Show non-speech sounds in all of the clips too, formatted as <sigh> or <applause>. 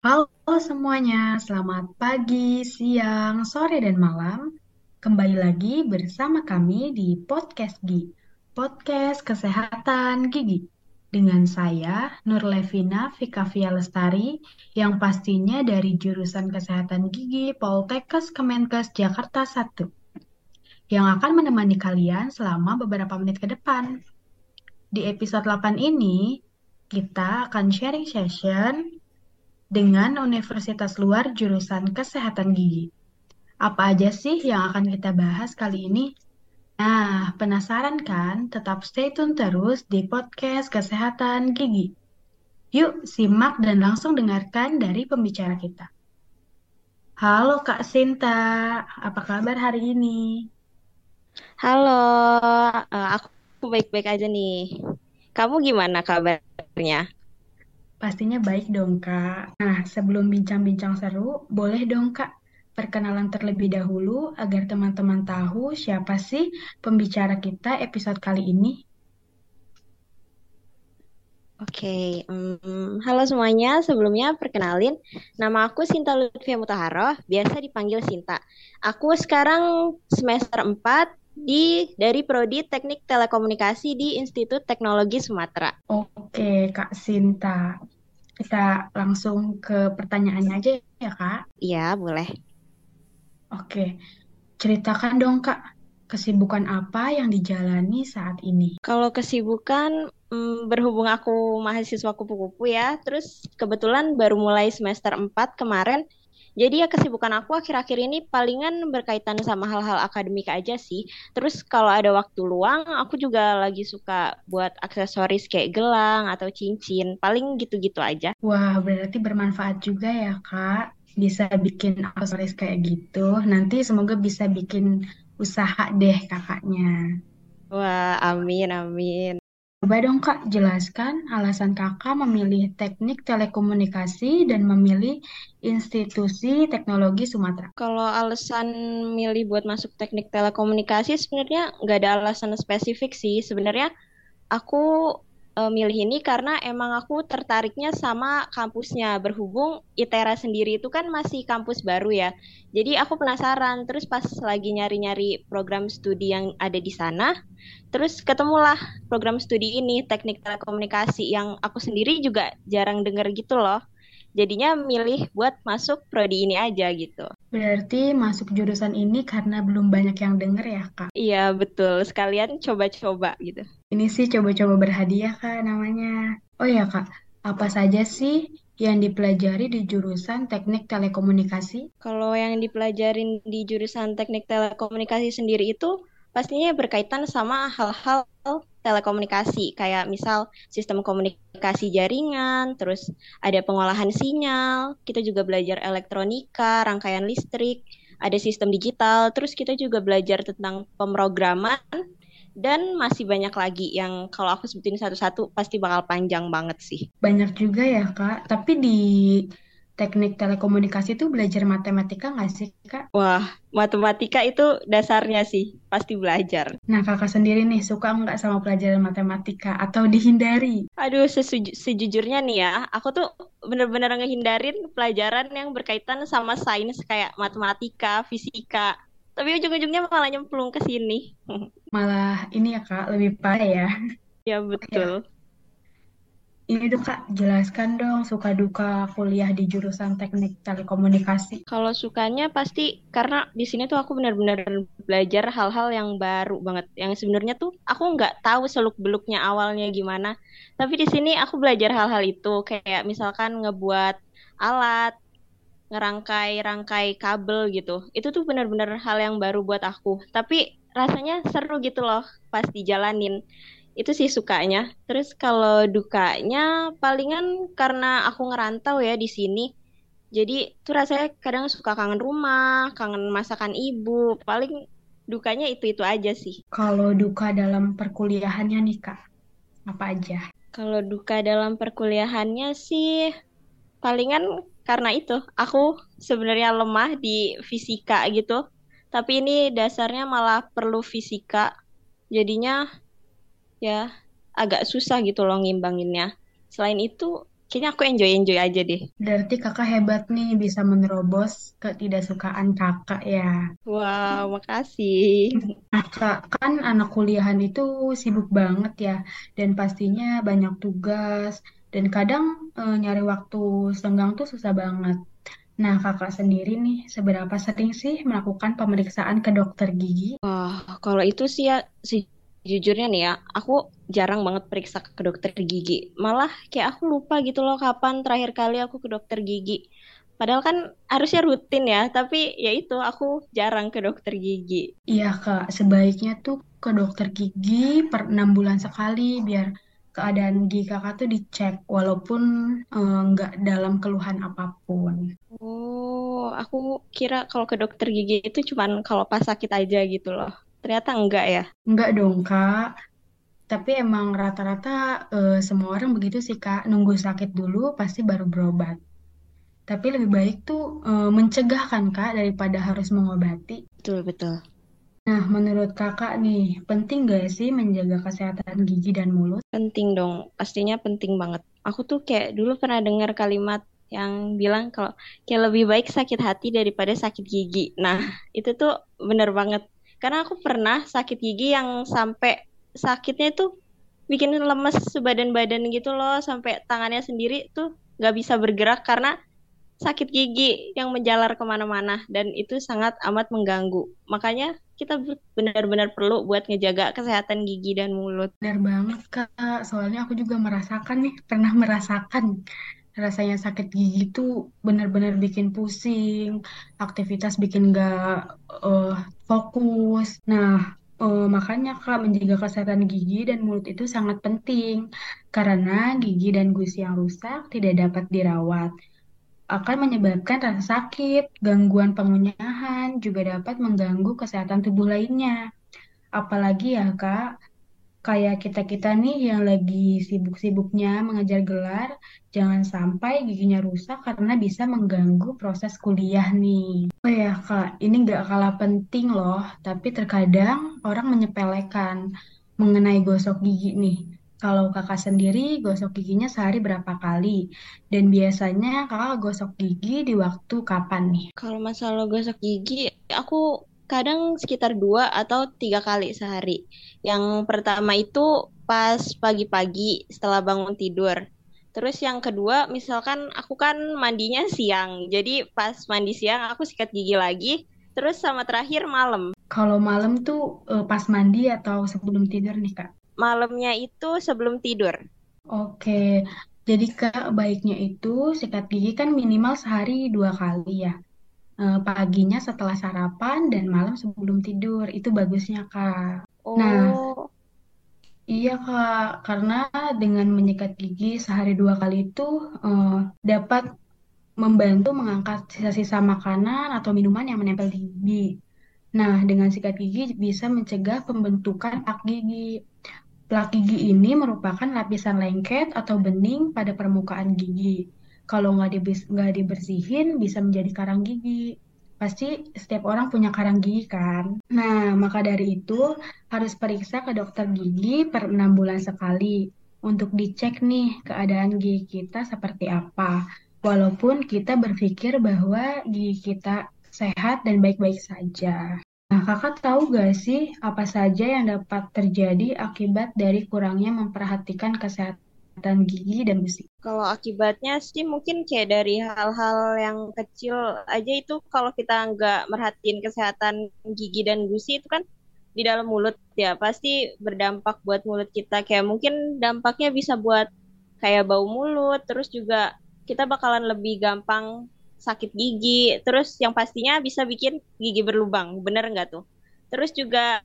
Halo semuanya, selamat pagi, siang, sore, dan malam. Kembali lagi bersama kami di Podcast Gi, Podcast Kesehatan Gigi. Dengan saya, Nur Levina Lestari, yang pastinya dari jurusan Kesehatan Gigi Poltekkes Kemenkes Jakarta 1, yang akan menemani kalian selama beberapa menit ke depan. Di episode 8 ini, kita akan sharing session dengan universitas luar jurusan kesehatan gigi. Apa aja sih yang akan kita bahas kali ini? Nah, penasaran kan? Tetap stay tune terus di podcast Kesehatan Gigi. Yuk, simak dan langsung dengarkan dari pembicara kita. Halo Kak Sinta, apa kabar hari ini? Halo, eh, aku baik-baik aja nih. Kamu gimana kabarnya? Pastinya baik dong, Kak. Nah, sebelum bincang-bincang seru, boleh dong, Kak, perkenalan terlebih dahulu agar teman-teman tahu siapa sih pembicara kita episode kali ini. Oke, hmm, halo semuanya. Sebelumnya perkenalin, nama aku Sinta Lutfia Mutaharoh, biasa dipanggil Sinta. Aku sekarang semester 4 di dari Prodi Teknik Telekomunikasi di Institut Teknologi Sumatera. Oke, Kak Sinta. Kita langsung ke pertanyaannya aja ya, Kak. Iya, boleh. Oke, ceritakan dong, Kak, kesibukan apa yang dijalani saat ini? Kalau kesibukan, hmm, berhubung aku mahasiswa kupu-kupu ya, terus kebetulan baru mulai semester 4 kemarin, jadi ya kesibukan aku akhir-akhir ini palingan berkaitan sama hal-hal akademik aja sih. Terus kalau ada waktu luang, aku juga lagi suka buat aksesoris kayak gelang atau cincin. Paling gitu-gitu aja. Wah, berarti bermanfaat juga ya, Kak. Bisa bikin aksesoris kayak gitu. Nanti semoga bisa bikin usaha deh kakaknya. Wah, amin, amin. Coba dong Kak, jelaskan alasan Kakak memilih teknik telekomunikasi dan memilih institusi teknologi Sumatera. Kalau alasan milih buat masuk teknik telekomunikasi sebenarnya nggak ada alasan spesifik sih. Sebenarnya aku uh, milih ini karena emang aku tertariknya sama kampusnya. Berhubung ITERA sendiri itu kan masih kampus baru ya. Jadi aku penasaran. Terus pas lagi nyari-nyari program studi yang ada di sana, terus ketemulah program studi ini, Teknik Telekomunikasi yang aku sendiri juga jarang denger gitu loh jadinya milih buat masuk prodi ini aja gitu. Berarti masuk jurusan ini karena belum banyak yang denger ya, Kak? Iya, betul. Sekalian coba-coba gitu. Ini sih coba-coba berhadiah, Kak, namanya. Oh ya, Kak. Apa saja sih yang dipelajari di jurusan teknik telekomunikasi? Kalau yang dipelajarin di jurusan teknik telekomunikasi sendiri itu pastinya berkaitan sama hal-hal telekomunikasi kayak misal sistem komunikasi jaringan, terus ada pengolahan sinyal, kita juga belajar elektronika, rangkaian listrik, ada sistem digital, terus kita juga belajar tentang pemrograman dan masih banyak lagi yang kalau aku sebutin satu-satu pasti bakal panjang banget sih. Banyak juga ya, Kak. Tapi di teknik telekomunikasi itu belajar matematika nggak sih, Kak? Wah, matematika itu dasarnya sih, pasti belajar. Nah, Kakak sendiri nih, suka nggak sama pelajaran matematika atau dihindari? Aduh, sejujurnya nih ya, aku tuh bener-bener ngehindarin pelajaran yang berkaitan sama sains kayak matematika, fisika. Tapi ujung-ujungnya malah nyemplung ke sini. <laughs> Malah ini ya, Kak, lebih parah ya. Ya, betul. Ya. Ini dong Kak, jelaskan dong suka duka kuliah di jurusan teknik telekomunikasi. Kalau sukanya pasti karena di sini tuh aku benar-benar belajar hal-hal yang baru banget. Yang sebenarnya tuh aku nggak tahu seluk-beluknya awalnya gimana. Tapi di sini aku belajar hal-hal itu kayak misalkan ngebuat alat, ngerangkai-rangkai kabel gitu. Itu tuh benar-benar hal yang baru buat aku. Tapi rasanya seru gitu loh pas dijalanin itu sih sukanya. Terus kalau dukanya palingan karena aku ngerantau ya di sini. Jadi tuh rasanya kadang suka kangen rumah, kangen masakan ibu. Paling dukanya itu-itu aja sih. Kalau duka dalam perkuliahannya nih Kak, apa aja? Kalau duka dalam perkuliahannya sih palingan karena itu aku sebenarnya lemah di fisika gitu. Tapi ini dasarnya malah perlu fisika. Jadinya ya agak susah gitu loh ngimbanginnya. Selain itu Kayaknya aku enjoy-enjoy aja deh. Berarti kakak hebat nih bisa menerobos ketidaksukaan kakak ya. Wow, makasih. Nah, Kak, kan anak kuliahan itu sibuk banget ya, dan pastinya banyak tugas, dan kadang eh, nyari waktu senggang tuh susah banget. Nah, kakak sendiri nih, seberapa sering sih melakukan pemeriksaan ke dokter gigi? Wah, kalau itu sih ya, sejujurnya nih ya, aku jarang banget periksa ke dokter gigi. Malah kayak aku lupa gitu loh kapan terakhir kali aku ke dokter gigi. Padahal kan harusnya rutin ya, tapi ya itu aku jarang ke dokter gigi. Iya, Kak, sebaiknya tuh ke dokter gigi per enam bulan sekali, biar keadaan gigi kakak tuh dicek, walaupun eh, nggak dalam keluhan apa pun. Oh, aku kira kalau ke dokter gigi itu cuman kalau pas sakit aja gitu loh. Ternyata enggak ya. Enggak dong, Kak. Tapi emang rata-rata eh, semua orang begitu sih, Kak. Nunggu sakit dulu, pasti baru berobat. Tapi lebih baik tuh eh, mencegah kan, Kak, daripada harus mengobati. Betul, betul. Nah, menurut Kakak nih, penting gak sih menjaga kesehatan gigi dan mulut? Penting dong, pastinya penting banget. Aku tuh kayak dulu pernah dengar kalimat yang bilang kalau kayak lebih baik sakit hati daripada sakit gigi. Nah, itu tuh bener banget. Karena aku pernah sakit gigi yang sampai sakitnya tuh bikin lemes sebadan-badan gitu loh, sampai tangannya sendiri tuh nggak bisa bergerak karena sakit gigi yang menjalar ke mana-mana dan itu sangat amat mengganggu. Makanya kita benar-benar perlu buat ngejaga kesehatan gigi dan mulut. Benar banget, Kak. Soalnya aku juga merasakan nih, pernah merasakan rasanya sakit gigi itu benar-benar bikin pusing, aktivitas bikin nggak uh, fokus. Nah, uh, makanya Kak, menjaga kesehatan gigi dan mulut itu sangat penting karena gigi dan gusi yang rusak tidak dapat dirawat akan menyebabkan rasa sakit, gangguan pengunyahan, juga dapat mengganggu kesehatan tubuh lainnya. Apalagi ya Kak, kayak kita-kita nih yang lagi sibuk-sibuknya mengejar gelar, jangan sampai giginya rusak karena bisa mengganggu proses kuliah nih. Oh ya Kak, ini nggak kalah penting loh, tapi terkadang orang menyepelekan mengenai gosok gigi nih. Kalau kakak sendiri gosok giginya sehari berapa kali? Dan biasanya kakak gosok gigi di waktu kapan nih? Kalau masalah gosok gigi, aku kadang sekitar dua atau tiga kali sehari. Yang pertama itu pas pagi-pagi setelah bangun tidur. Terus yang kedua, misalkan aku kan mandinya siang. Jadi pas mandi siang aku sikat gigi lagi. Terus sama terakhir malam. Kalau malam tuh eh, pas mandi atau sebelum tidur nih kak? malamnya itu sebelum tidur. Oke, jadi Kak, baiknya itu sikat gigi kan minimal sehari dua kali ya. E, paginya setelah sarapan dan malam sebelum tidur. Itu bagusnya, Kak. Nah, Oh, iya Kak, karena dengan menyikat gigi sehari dua kali itu e, dapat membantu mengangkat sisa-sisa makanan atau minuman yang menempel di gigi. Nah, dengan sikat gigi bisa mencegah pembentukan plak gigi. Plak gigi ini merupakan lapisan lengket atau bening pada permukaan gigi. Kalau nggak dibis- dibersihin, bisa menjadi karang gigi. Pasti setiap orang punya karang gigi kan? Nah, maka dari itu harus periksa ke dokter gigi per enam bulan sekali untuk dicek nih keadaan gigi kita seperti apa. Walaupun kita berpikir bahwa gigi kita sehat dan baik-baik saja. Nah, kakak tahu gak sih apa saja yang dapat terjadi akibat dari kurangnya memperhatikan kesehatan gigi dan gusi? kalau akibatnya sih mungkin kayak dari hal-hal yang kecil aja itu kalau kita nggak merhatiin kesehatan gigi dan gusi itu kan di dalam mulut ya pasti berdampak buat mulut kita. Kayak mungkin dampaknya bisa buat kayak bau mulut, terus juga kita bakalan lebih gampang sakit gigi, terus yang pastinya bisa bikin gigi berlubang, bener nggak tuh? Terus juga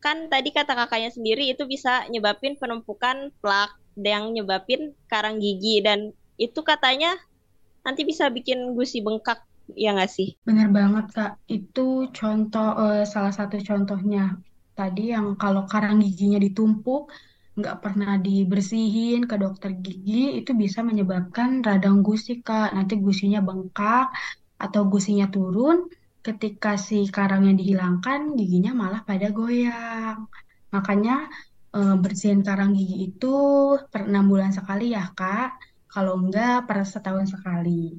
kan tadi kata kakaknya sendiri itu bisa nyebabin penumpukan plak yang nyebabin karang gigi dan itu katanya nanti bisa bikin gusi bengkak ya nggak sih? Benar banget, Kak. Itu contoh eh, salah satu contohnya. Tadi yang kalau karang giginya ditumpuk, nggak pernah dibersihin ke dokter gigi, itu bisa menyebabkan radang gusi, Kak. Nanti gusinya bengkak atau gusinya turun. Ketika si karangnya dihilangkan, giginya malah pada goyang. Makanya eh, bersihin karang gigi itu per enam bulan sekali ya, Kak. kalau enggak per setahun sekali.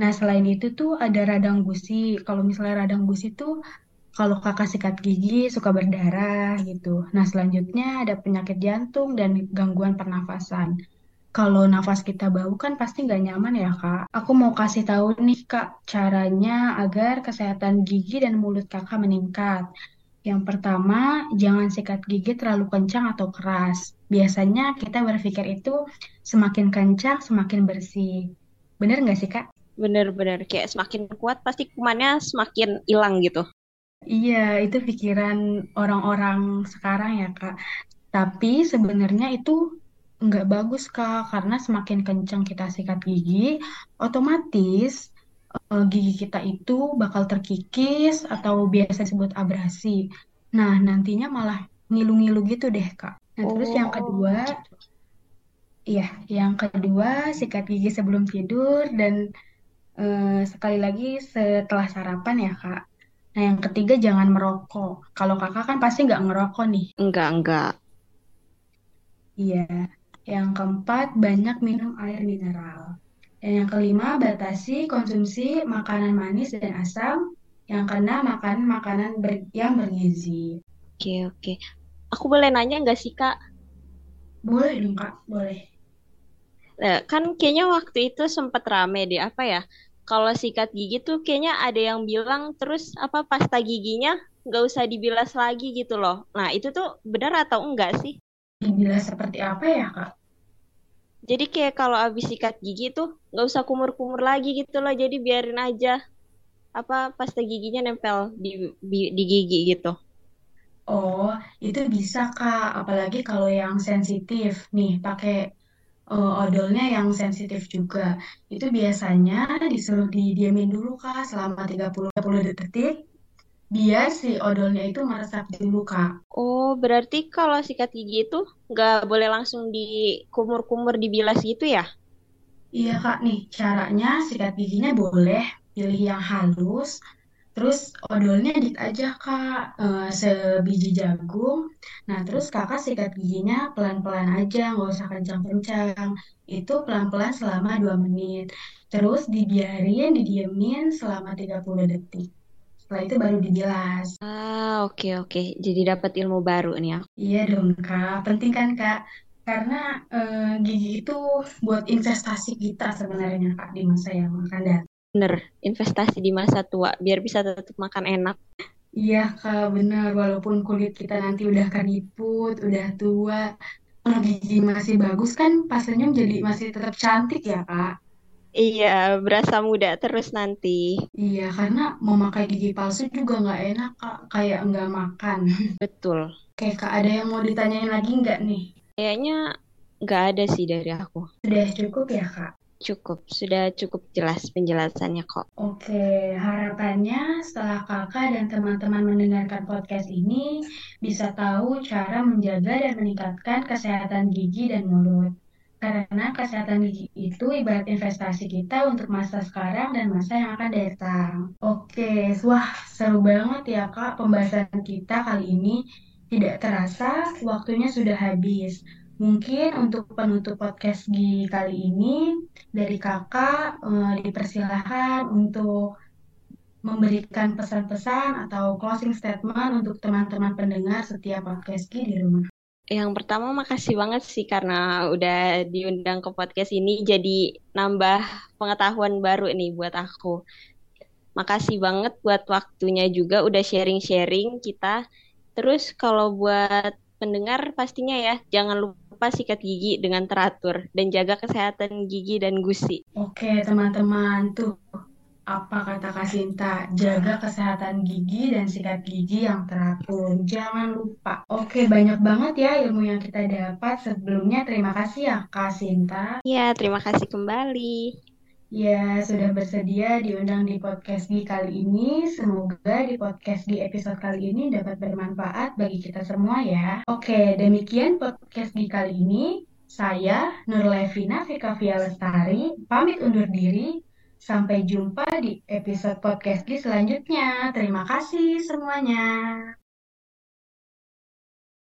Nah, selain itu tuh ada radang gusi. Kalau misalnya radang gusi tuh kalau kakak sikat gigi suka berdarah gitu. Nah, selanjutnya ada penyakit jantung dan gangguan pernafasan. Kalau nafas kita bau kan pasti nggak nyaman ya, Kak. Aku mau kasih tahu nih, Kak, caranya agar kesehatan gigi dan mulut kakak meningkat. Yang pertama, jangan sikat gigi terlalu kencang atau keras. Biasanya kita berpikir itu semakin kencang, semakin bersih. Bener nggak sih, Kak? Bener-bener kayak semakin kuat pasti kumannya semakin hilang gitu. Iya, itu pikiran orang-orang sekarang ya, Kak. Tapi sebenarnya itu nggak bagus Kak, karena semakin kencang kita sikat gigi, otomatis eh, gigi kita itu bakal terkikis atau biasa disebut abrasi. Nah, nantinya malah ngilu-ngilu gitu deh Kak. Nah, terus yang kedua, Oh, iya, yang kedua sikat gigi sebelum tidur dan eh, sekali lagi setelah sarapan ya Kak. Nah, yang ketiga jangan merokok. Kalau kakak kan pasti nggak ngerokok nih. Enggak, enggak. Iya. Yang keempat, banyak minum air mineral. Dan yang kelima, batasi konsumsi makanan manis dan asam. Yang keenam, makan makanan ber- yang bergizi. Oke, oke. Aku boleh nanya nggak sih, Kak? Boleh dong, Kak? Boleh. Eh, kan kayaknya waktu itu sempat rame deh, apa ya? Kalau sikat gigi tuh kayaknya ada yang bilang terus apa pasta giginya nggak usah dibilas lagi gitu loh. Nah, itu tuh benar atau enggak sih? Dibilas seperti apa ya, Kak? Jadi kayak kalau habis sikat gigi tuh nggak usah kumur-kumur lagi gitu loh. Jadi biarin aja apa pasta giginya nempel di di, gigi gitu. Oh, itu bisa, Kak. Apalagi kalau yang sensitif. Nih, pakai eh, odolnya yang sensitif juga. Itu biasanya disuruh didiamin dulu, Kak, selama tiga puluh tiga puluh detik. Biar si odolnya itu meresap dulu, Kak. Oh, berarti kalau sikat gigi itu nggak boleh langsung dikumur-kumur dibilas gitu ya? Iya Kak, nih caranya sikat giginya boleh pilih yang halus, terus odolnya dikit aja Kak, eh, sebiji jagung. Nah terus Kakak sikat giginya pelan-pelan aja, nggak usah kencang-kencang. Itu pelan-pelan selama 2 menit. Terus dibiarin, didiemin selama 30 detik. Setelah itu baru dibilas. Ah, oke oke. Jadi dapat ilmu baru nih aku. Iya dong Kak, penting kan Kak? Karena eh, gigi itu buat investasi kita sebenarnya Kak di masa yang akan datang. Bener, investasi di masa tua biar bisa tetap makan enak. Iya Kak, benar. Walaupun kulit kita nanti udah keriput, udah tua, kalau gigi masih bagus kan pas senyum jadi masih tetap cantik ya Kak. Iya, berasa muda terus nanti. Iya, karena mau pakai gigi palsu juga nggak enak Kak, kayak nggak makan. <laughs> Betul. Oke Kak, ada yang mau ditanyain lagi nggak nih? Kayaknya nggak ada sih dari aku. Sudah cukup ya Kak? Cukup, sudah cukup jelas penjelasannya kok. Oke, harapannya setelah kakak dan teman-teman mendengarkan podcast ini bisa tahu cara menjaga dan meningkatkan kesehatan gigi dan mulut. Karena kesehatan gigi itu ibarat investasi kita untuk masa sekarang dan masa yang akan datang. Oke, wah seru banget ya Kak pembahasan kita kali ini. Tidak terasa waktunya sudah habis. Mungkin untuk penutup podcast Gi kali ini dari kakak eh, dipersilahkan untuk memberikan pesan-pesan atau closing statement untuk teman-teman pendengar setiap podcast Gi di rumah. Yang pertama makasih banget sih karena udah diundang ke podcast ini jadi nambah pengetahuan baru nih buat aku. Makasih banget buat waktunya juga udah sharing-sharing kita. Terus kalau buat pendengar pastinya ya jangan lupa sikat gigi dengan teratur dan jaga kesehatan gigi dan gusi. Oke, teman-teman, tuh apa kata Kak Sinta? Jaga kesehatan gigi dan sikat gigi yang teratur. Jangan lupa. Oke, banyak banget ya ilmu yang kita dapat. Sebelumnya terima kasih ya Kak Sinta. Ya, terima kasih kembali. Ya, sudah bersedia diundang di podcast Gi kali ini. Semoga di podcast Gi episode kali ini dapat bermanfaat bagi kita semua ya. Oke, demikian podcast Gi kali ini. Saya Nurlevina Fikavia Lestari, pamit undur diri. Sampai jumpa di episode podcast Gi selanjutnya. Terima kasih semuanya.